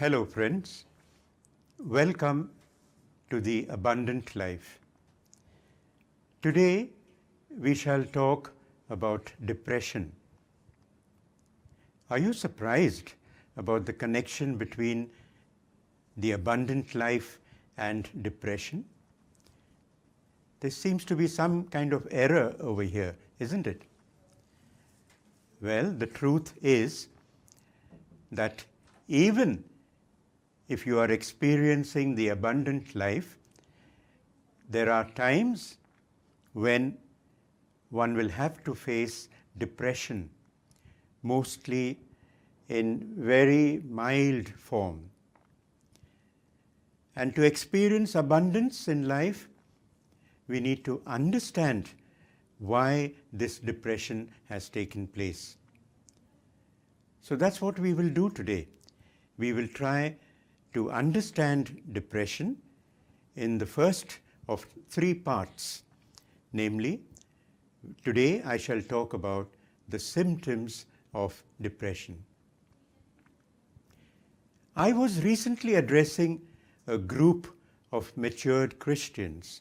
Hello, friends. Welcome to the Abundant Life. Today, we shall talk about depression. Are you surprised about the connection between the abundant life and depression? There seems to be some kind of error over here, isn't it? Well, the truth is that even if you are experiencing the abundant life, there are times when one will have to face depression, mostly in very mild form. And to experience abundance in life, we need to understand why this depression has taken place. So that's what we will do today. We will try. to understand depression in the first of three parts. Namely, today I shall talk about the symptoms of depression. I was recently addressing a group of matured Christians,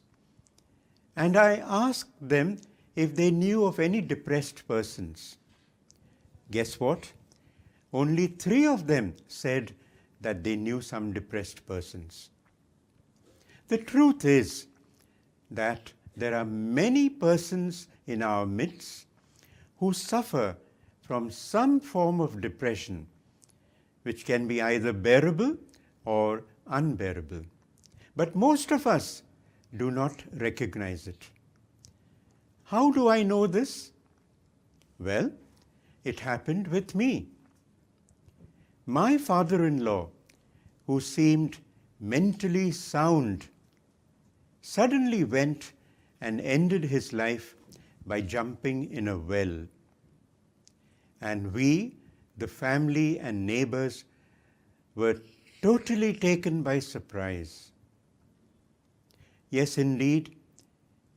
and I asked them if they knew of any depressed persons. Guess what? Only three of them said that they knew some depressed persons. The truth is that there are many persons in our midst who suffer from some form of depression, which can be either bearable or unbearable. But most of us do not recognize it. How do I know this? Well, it happened with me. my father in law, who seemed mentally sound, suddenly went and ended his life by jumping in a well. And we, the family and neighbors, were totally taken by surprise. Yes, indeed,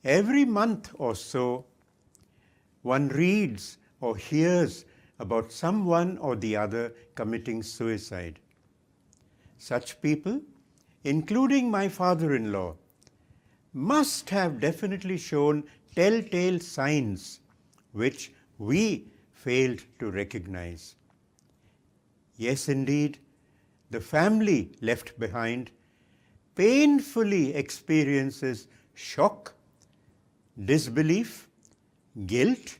every month or so, one reads or hears about someone or the other committing suicide. Such people, including my father in law, must have definitely shown telltale signs which we failed to recognize. Yes, indeed, the family left behind painfully experiences shock, disbelief, guilt,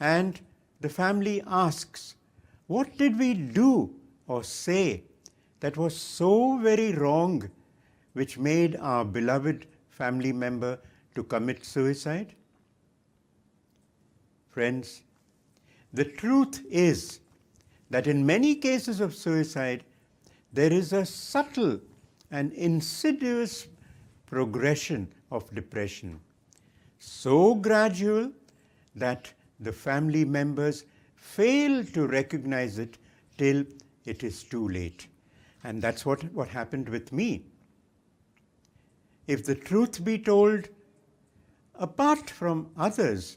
and The family asks, what did we do or say that was so very wrong which made our beloved family member to commit suicide? Friends, the truth is that in many cases of suicide, there is a subtle and insidious progression of depression, so gradual that the family members fail to recognize it till it is too late. And that's what happened with me. If the truth be told, apart from others,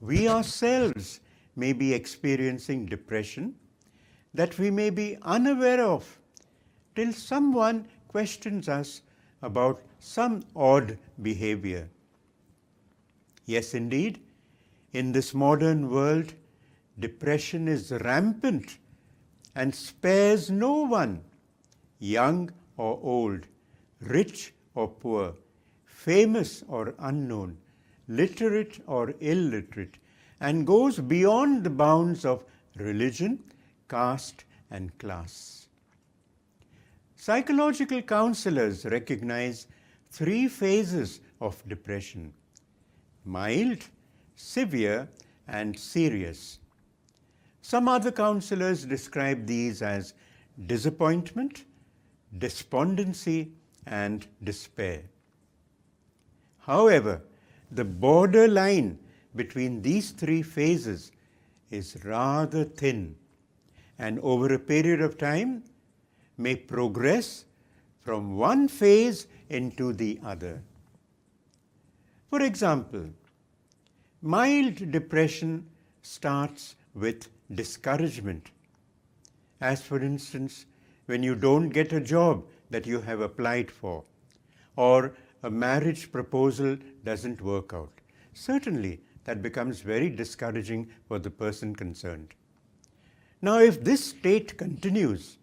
we ourselves may be experiencing depression that we may be unaware of till someone questions us about some odd behavior. Yes, indeed, in this modern world, depression is rampant and spares no one, young or old, rich or poor, famous or unknown, literate or illiterate, and goes beyond the bounds of religion, caste, and class. Psychological counselors recognize three phases of depression mild, severe and serious. Some other counselors describe these as disappointment, despondency, and despair. However, the borderline between these three phases is rather thin and over a period of time may progress from one phase into the other. For example, mild depression starts with discouragement. As for instance, when you don't get a job that you have applied for, or a marriage proposal doesn't work out, certainly that becomes very discouraging for the person concerned. Now, if this state continues,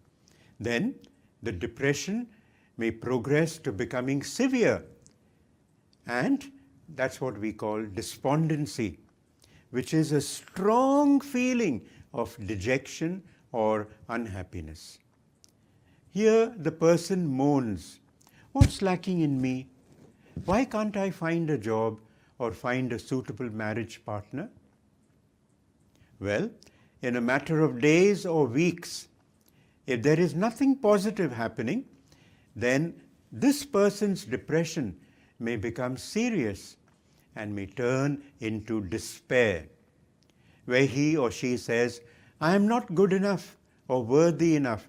then the depression may progress to becoming severe and that's what we call despondency which is a strong feeling of dejection or unhappiness here the person moans what's lacking in me why can't i find a job or find a suitable marriage partner well in a matter of days or weeks if there is nothing positive happening then this person's depression may become serious and may turn into despair. Where he or she says, I am not good enough or worthy enough.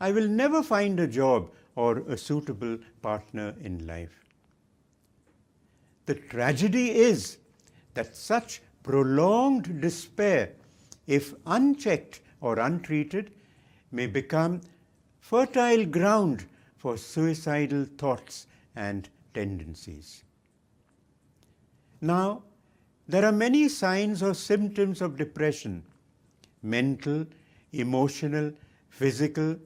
I will never find a job or a suitable partner in life. The tragedy is that such prolonged despair, if unchecked or untreated, may become fertile ground for suicidal thoughts and tendencies. Now, there are many signs or symptoms of depression mental, emotional, physical,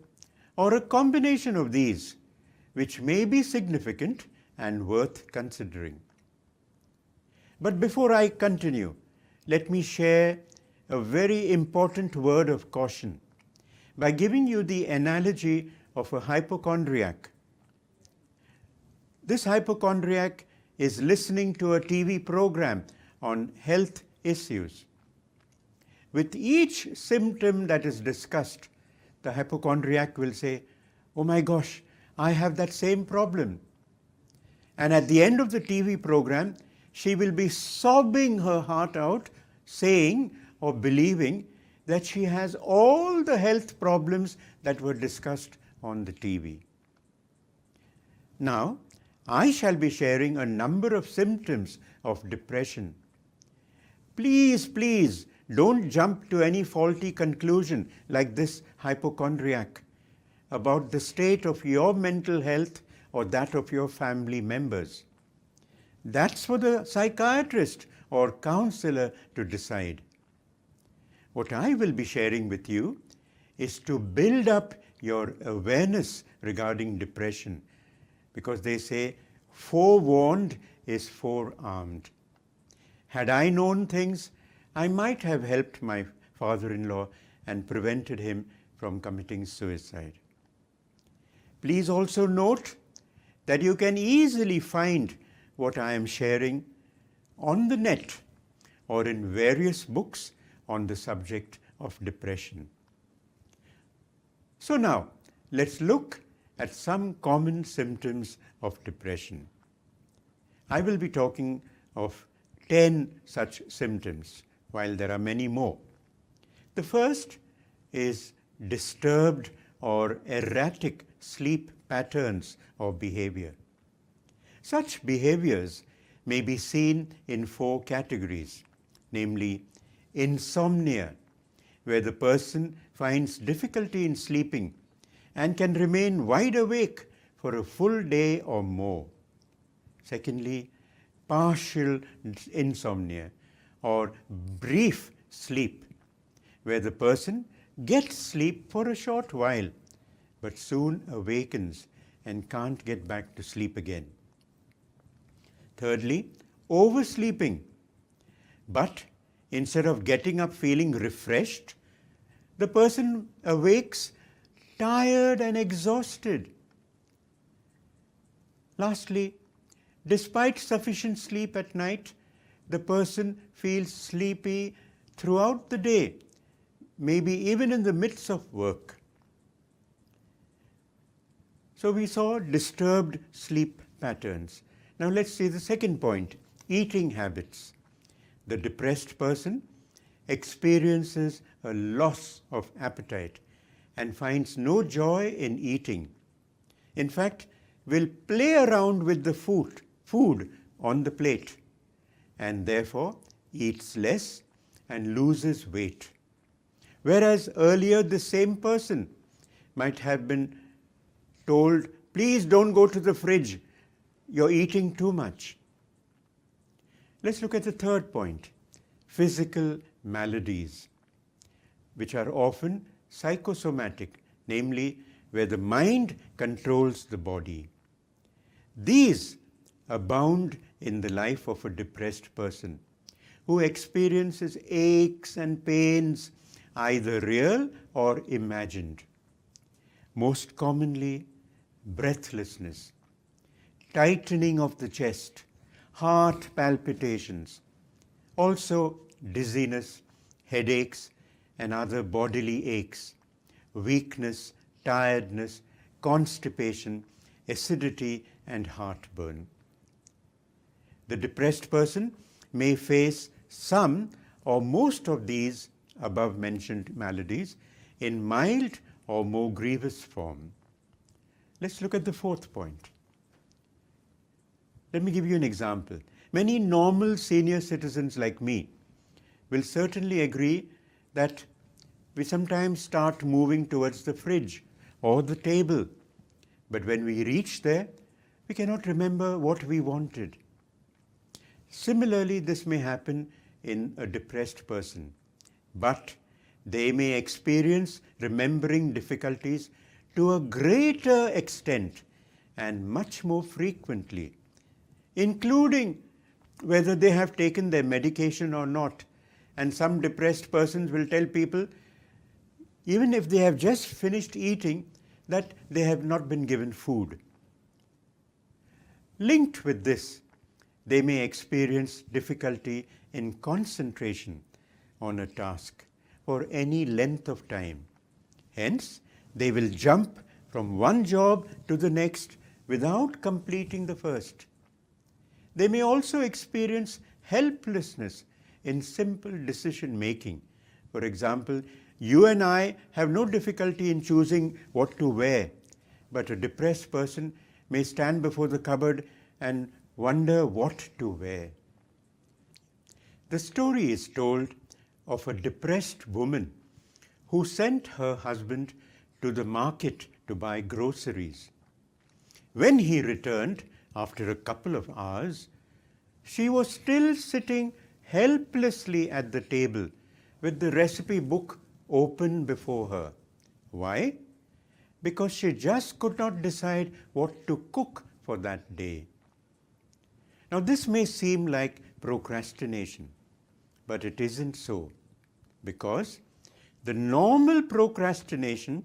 or a combination of these which may be significant and worth considering. But before I continue, let me share a very important word of caution by giving you the analogy of a hypochondriac. This hypochondriac is listening to a TV program on health issues. With each symptom that is discussed, the hypochondriac will say, Oh my gosh, I have that same problem. And at the end of the TV program, she will be sobbing her heart out, saying or believing that she has all the health problems that were discussed on the TV. Now, I shall be sharing a number of symptoms of depression. Please don't jump to any faulty conclusion like this hypochondriac about the state of your mental health or that of your family members. That's for the psychiatrist or counselor to decide. What I will be sharing with you is to build up your awareness regarding depression because they say forewarned is forearmed. Had I known things, I might have helped my father-in-law and prevented him from committing suicide. Please also note that you can easily find what I am sharing on the net or in various books on the subject of depression. So now, let's look at some common symptoms of depression. I will be talking of 10 such symptoms, while there are many more. The first is disturbed or erratic sleep patterns or behavior. Such behaviors may be seen in four categories, namely insomnia, where the person finds difficulty in sleeping and can remain wide awake for a full day or more. Secondly, partial insomnia or brief sleep, where the person gets sleep for a short while but soon awakens and can't get back to sleep again. Thirdly, oversleeping, but instead of getting up feeling refreshed, the person awakes tired and exhausted. Lastly, despite sufficient sleep at night, the person feels sleepy throughout the day, maybe even in the midst of work. So we saw disturbed sleep patterns. Now let's see the second point eating habits. The depressed person experiences a loss of appetite. and finds no joy in eating in fact will play around with the food food on the plate and therefore eats less and loses weight whereas earlier the same person might have been told please don't go to the fridge you're eating too much let's look at the third point physical maladies which are often psychosomatic, namely where the mind controls the body. These abound in the life of a depressed person who experiences aches and pains, either real or imagined. Most commonly, breathlessness, tightening of the chest, heart palpitations, also dizziness, headaches. and other bodily aches, weakness, tiredness, constipation, acidity, and heartburn. The depressed person may face some or most of these above mentioned maladies in mild or more grievous form. Let's look at the fourth point. Let me give you an example. Many normal senior citizens like me will certainly agree that We sometimes start moving towards the fridge or the table, but when we reach there, we cannot remember what we wanted. Similarly, this may happen in a depressed person, but they may experience remembering difficulties to a greater extent and much more frequently, including whether they have taken their medication or not. And some depressed persons will tell people even if they have just finished eating, that they have not been given food. Linked with this, they may experience difficulty in concentration on a task for any length of time. Hence, they will jump from one job to the next without completing the first. They may also experience helplessness in simple decision making. For example, you and I have no difficulty in choosing what to wear, but a depressed person may stand before the cupboard and wonder what to wear. The story is told of a depressed woman who sent her husband to the market to buy groceries. When he returned after a couple of hours, she was still sitting helplessly at the table with the recipe book open before her. Why? Because she just could not decide what to cook for that day. Now, this may seem like procrastination, but it isn't so. Because the normal procrastination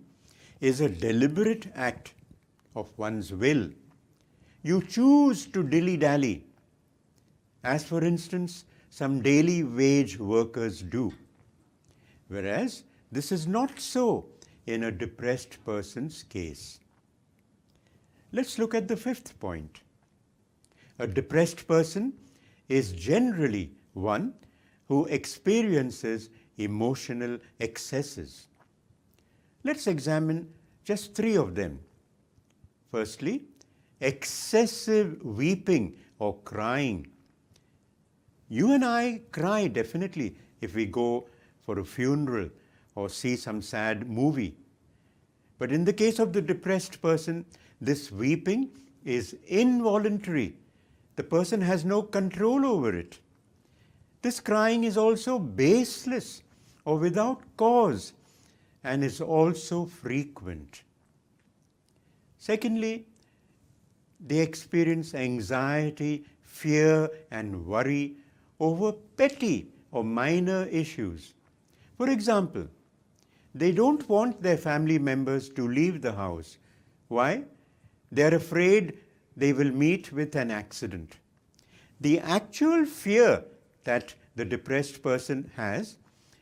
is a deliberate act of one's will. You choose to dilly dally, as for instance, some daily wage workers do. Whereas This is not so in a depressed person's case. Let's look at the fifth point. A depressed person is generally one who experiences emotional excesses. Let's examine just three of them. Firstly, excessive weeping or crying. You and I cry definitely if we go for a funeral. or see some sad movie. But in the case of the depressed person, this weeping is involuntary. The person has no control over it. This crying is also baseless or without cause and is also frequent. Secondly, they experience anxiety, fear, and worry over petty or minor issues. For example, They don't want their family members to leave the house. Why? They're afraid they will meet with an accident. The actual fear that the depressed person has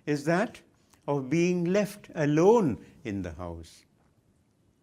is that of being left alone in the house.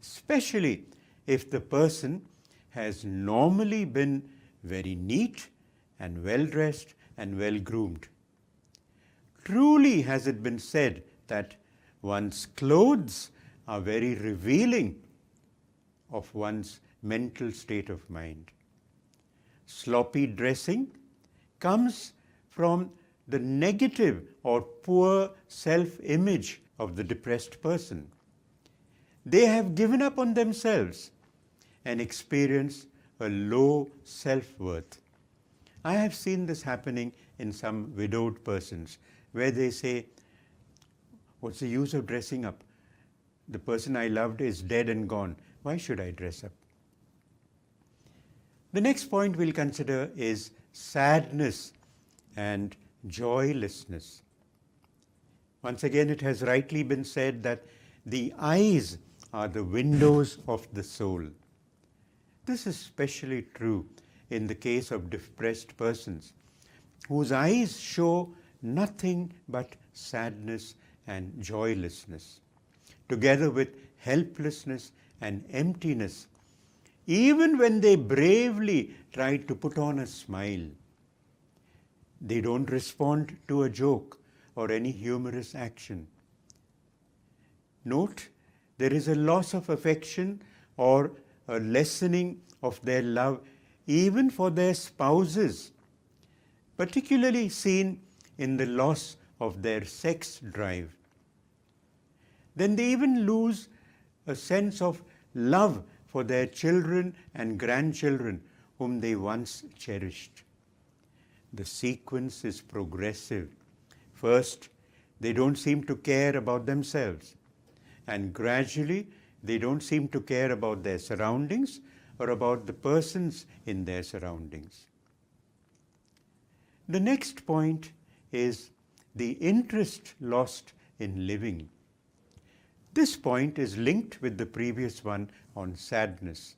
especially if the person has normally been very neat and well-dressed and well-groomed. Truly has it been said that one's clothes are very revealing of one's mental state of mind. Sloppy dressing comes from the negative or poor self-image of the depressed person. They have given up on themselves and experience a low self-worth. I have seen this happening in some widowed persons where they say, "What's the use of dressing up? The person I loved is dead and gone. Why should I dress up?" The next point we'll consider is sadness and joylessness. Once again, it has rightly been said that the eyes are the windows of the soul. This is especially true in the case of depressed persons whose eyes show nothing but sadness and joylessness, together with helplessness and emptiness Even when they bravely try to put on a smile, they don't respond to a joke or any humorous action. Note, there is a loss of affection or a lessening of their love even for their spouses, particularly seen in the loss of their sex drive. Then they even lose a sense of love for their children and grandchildren whom they once cherished. The sequence is progressive. First, they don't seem to care about themselves, and gradually they don't seem to care about their surroundings or about the persons in their surroundings. The next point is the interest lost in living. This point is linked with the previous one on sadness.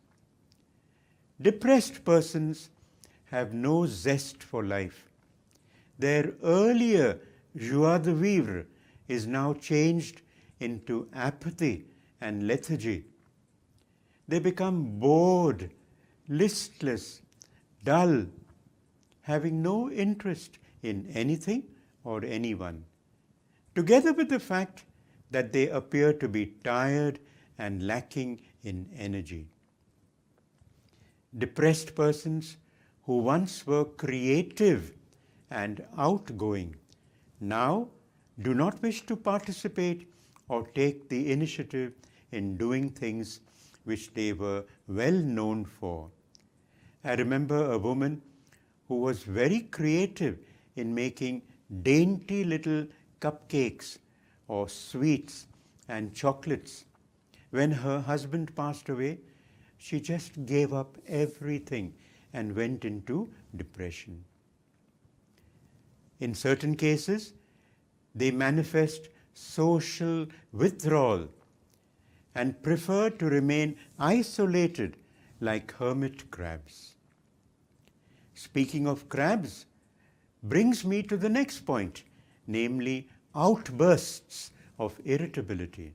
Depressed persons have no zest for life. Their earlier joie de vivre is now changed into apathy and lethargy. They become bored, listless, dull, having no interest in anything or anyone. Together with the fact that they appear to be tired and lacking in energy. Depressed persons who once were creative and outgoing now do not wish to participate or take the initiative in doing things which they were well known for. I remember a woman who was very creative in making dainty little cupcakes or sweets and chocolates. When her husband passed away, she just gave up everything and went into depression. In certain cases, they manifest social withdrawal and prefer to remain isolated like hermit crabs. Speaking of crabs brings me to the next point, namely outbursts of irritability.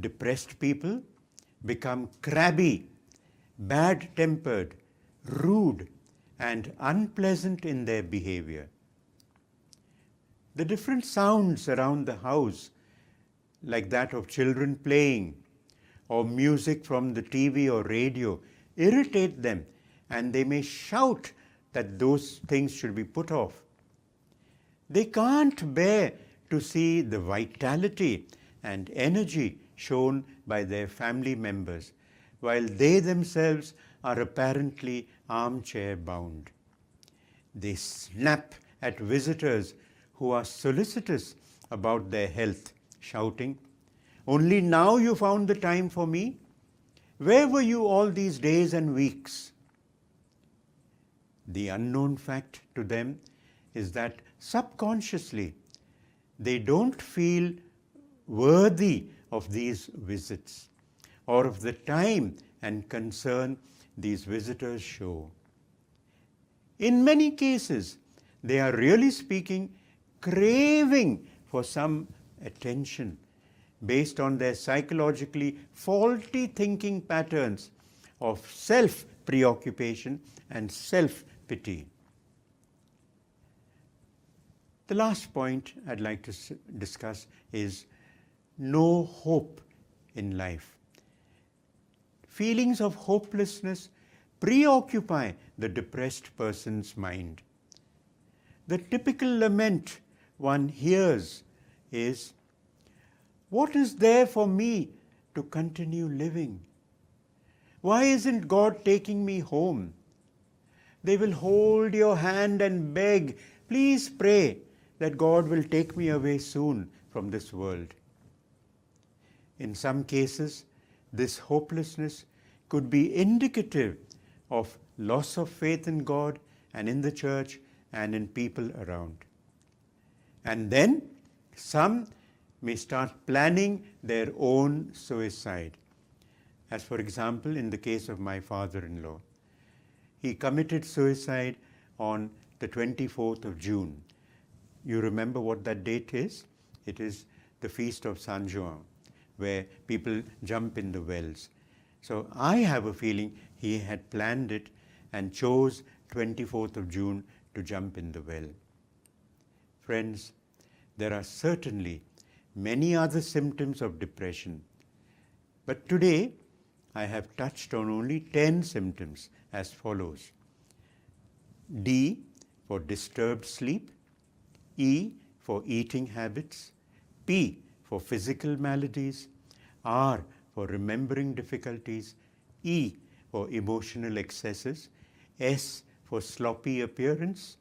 Depressed people become crabby, bad tempered, rude, and unpleasant in their behavior. The different sounds around the house, like that of children playing or music from the TV or radio, irritate them and they may shout that those things should be put off. They can't bear to see the vitality and energy shown by their family members, while they themselves are apparently armchair bound. They snap at visitors who are solicitous about their health, shouting, "Only now you found the time for me? Where were you all these days and weeks?" The unknown fact to them is that subconsciously they don't feel worthy of these visits or of the time and concern these visitors show. In many cases, they are really speaking, craving for some attention based on their psychologically faulty thinking patterns of self-preoccupation and self-pity. The last point I'd like to discuss is no hope in life. Feelings of hopelessness preoccupy the depressed person's mind. The typical lament one hears is What is there for me to continue living? Why isn't God taking me home? They will hold your hand and beg, Please pray. that God will take me away soon from this world. In some cases, this hopelessness could be indicative of loss of faith in God and in the church and in people around. And then some may start planning their own suicide. As, for example, in the case of my father in law, he committed suicide on the 24th of June. You remember what that date is? It is the Feast of San Juan, where people jump in the wells. So I have a feeling he had planned it and chose 24th of June to jump in the well. Friends, there are certainly many other symptoms of depression, but today I have touched on only 10 symptoms as follows. D for disturbed sleep, E for eating habits, P for physical maladies, R for remembering difficulties, E for emotional excesses, S for sloppy appearance,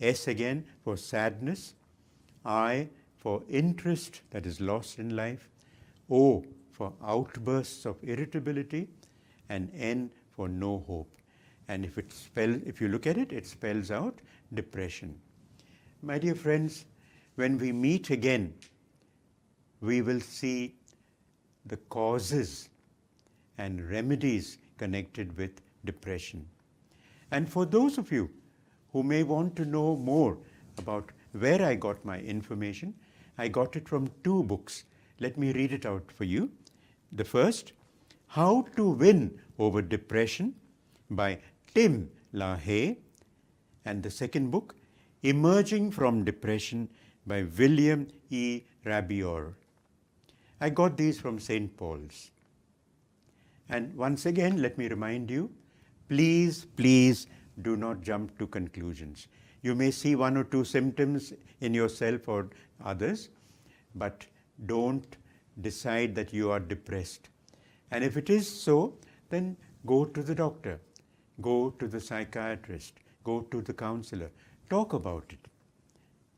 S again for sadness, I for interest that is lost in life, O for outbursts of irritability, and N for no hope. And if, it spell, if you look at it, it spells out depression. My dear friends, when we meet again, we will see the causes and remedies connected with depression. And for those of you who may want to know more about where I got my information, I got it from two books. Let me read it out for you. The first, How to Win Over Depression by Tim LaHaye, and the second book, Emerging from Depression by William E. Rabior. I got these from St. Paul's. And once again, let me remind you please, please do not jump to conclusions. You may see one or two symptoms in yourself or others, but don't decide that you are depressed. And if it is so, then go to the doctor, go to the psychiatrist, go to the counselor. Talk about it.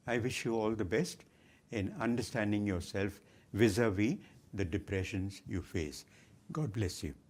I wish you all the best in understanding yourself vis-a-vis the depressions you face. God bless you.